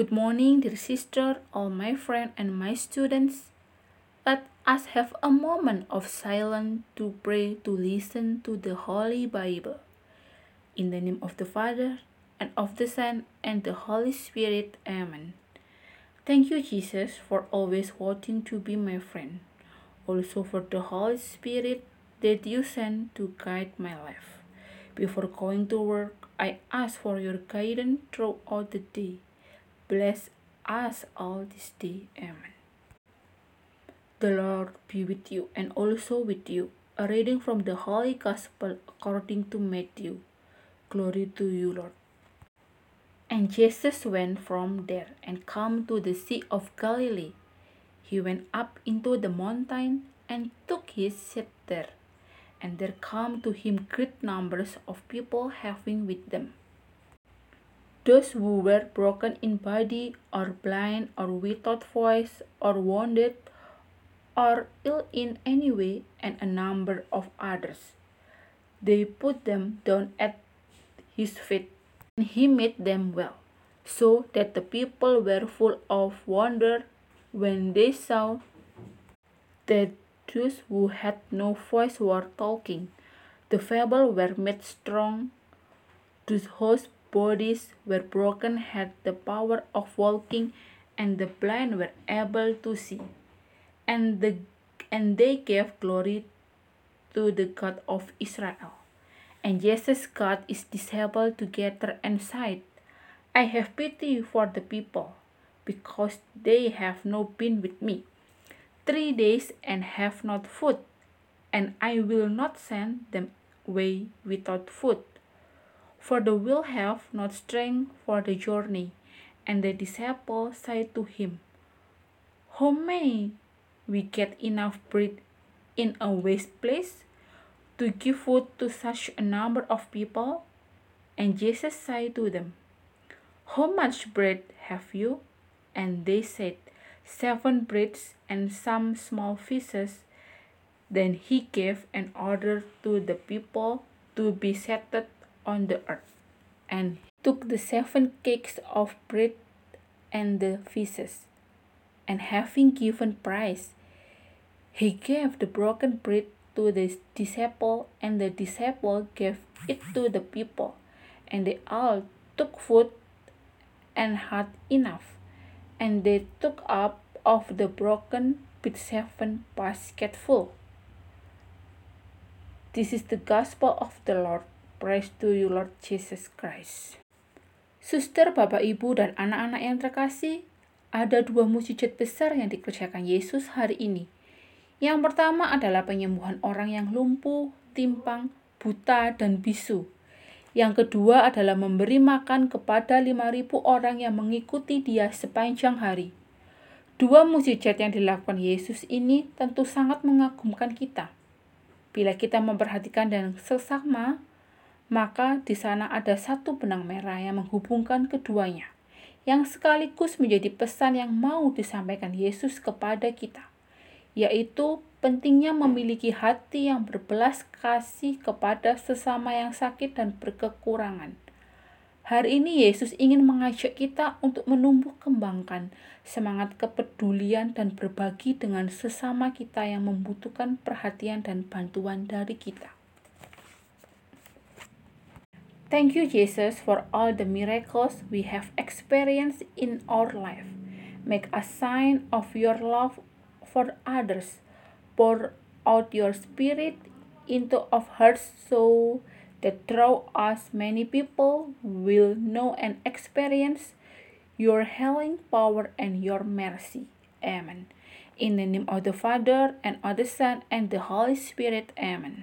Good morning, dear sister, all my friends and my students. Let us have a moment of silence to pray to listen to the Holy Bible. In the name of the Father, and of the Son, and the Holy Spirit. Amen. Thank you, Jesus, for always wanting to be my friend. Also for the Holy Spirit that you sent to guide my life. Before going to work, I ask for your guidance throughout the day. Bless us all this day. Amen. The Lord be with you and also with you. A reading from the Holy Gospel according to Matthew. Glory to you, Lord. And Jesus went from there and came to the Sea of Galilee. He went up into the mountain and took his seat there. And there came to him great numbers of people having with them those who were broken in body, or blind, or without voice, or wounded, or ill in any way, and a number of others. They put them down at his feet, and he made them well, so that the people were full of wonder when they saw that those who had no voice were talking. The feeble were made strong, those whose bodies were broken had the power of walking, and the blind were able to see. And, the, and they gave glory to the God of Israel. And Jesus got his disciples together and said, I have pity for the people, because they have not been with me three days and have not food, and I will not send them away without food. For they will have not strength for the journey. And the disciple said to him, How may we get enough bread in a waste place to give food to such a number of people? And Jesus said to them, How much bread have you? And they said, Seven breads and some small fishes. Then he gave an order to the people to be seated on the earth, and took the seven cakes of bread and the fishes, and having given price, he gave the broken bread to the disciple, and the disciple gave it to the people, and they all took food and had enough, and they took up of the broken with seven basketful. This is the gospel of the Lord. Praise to you Lord Jesus Christ. Suster, Bapak, Ibu, dan anak-anak yang terkasih, ada dua mujizat besar yang dikerjakan Yesus hari ini. Yang pertama adalah penyembuhan orang yang lumpuh, timpang, buta, dan bisu. Yang kedua adalah memberi makan kepada 5.000 orang yang mengikuti dia sepanjang hari. Dua mujizat yang dilakukan Yesus ini tentu sangat mengagumkan kita. Bila kita memperhatikan dan sesama, maka di sana ada satu benang merah yang menghubungkan keduanya, yang sekaligus menjadi pesan yang mau disampaikan Yesus kepada kita, yaitu pentingnya memiliki hati yang berbelas kasih kepada sesama yang sakit dan berkekurangan. Hari ini Yesus ingin mengajak kita untuk menumbuh kembangkan semangat kepedulian dan berbagi dengan sesama kita yang membutuhkan perhatian dan bantuan dari kita. Thank you, Jesus, for all the miracles we have experienced in our life. Make a sign of your love for others. Pour out your spirit into our hearts so that through us many people will know and experience your healing power and your mercy. Amen. In the name of the Father, and of the Son, and the Holy Spirit. Amen.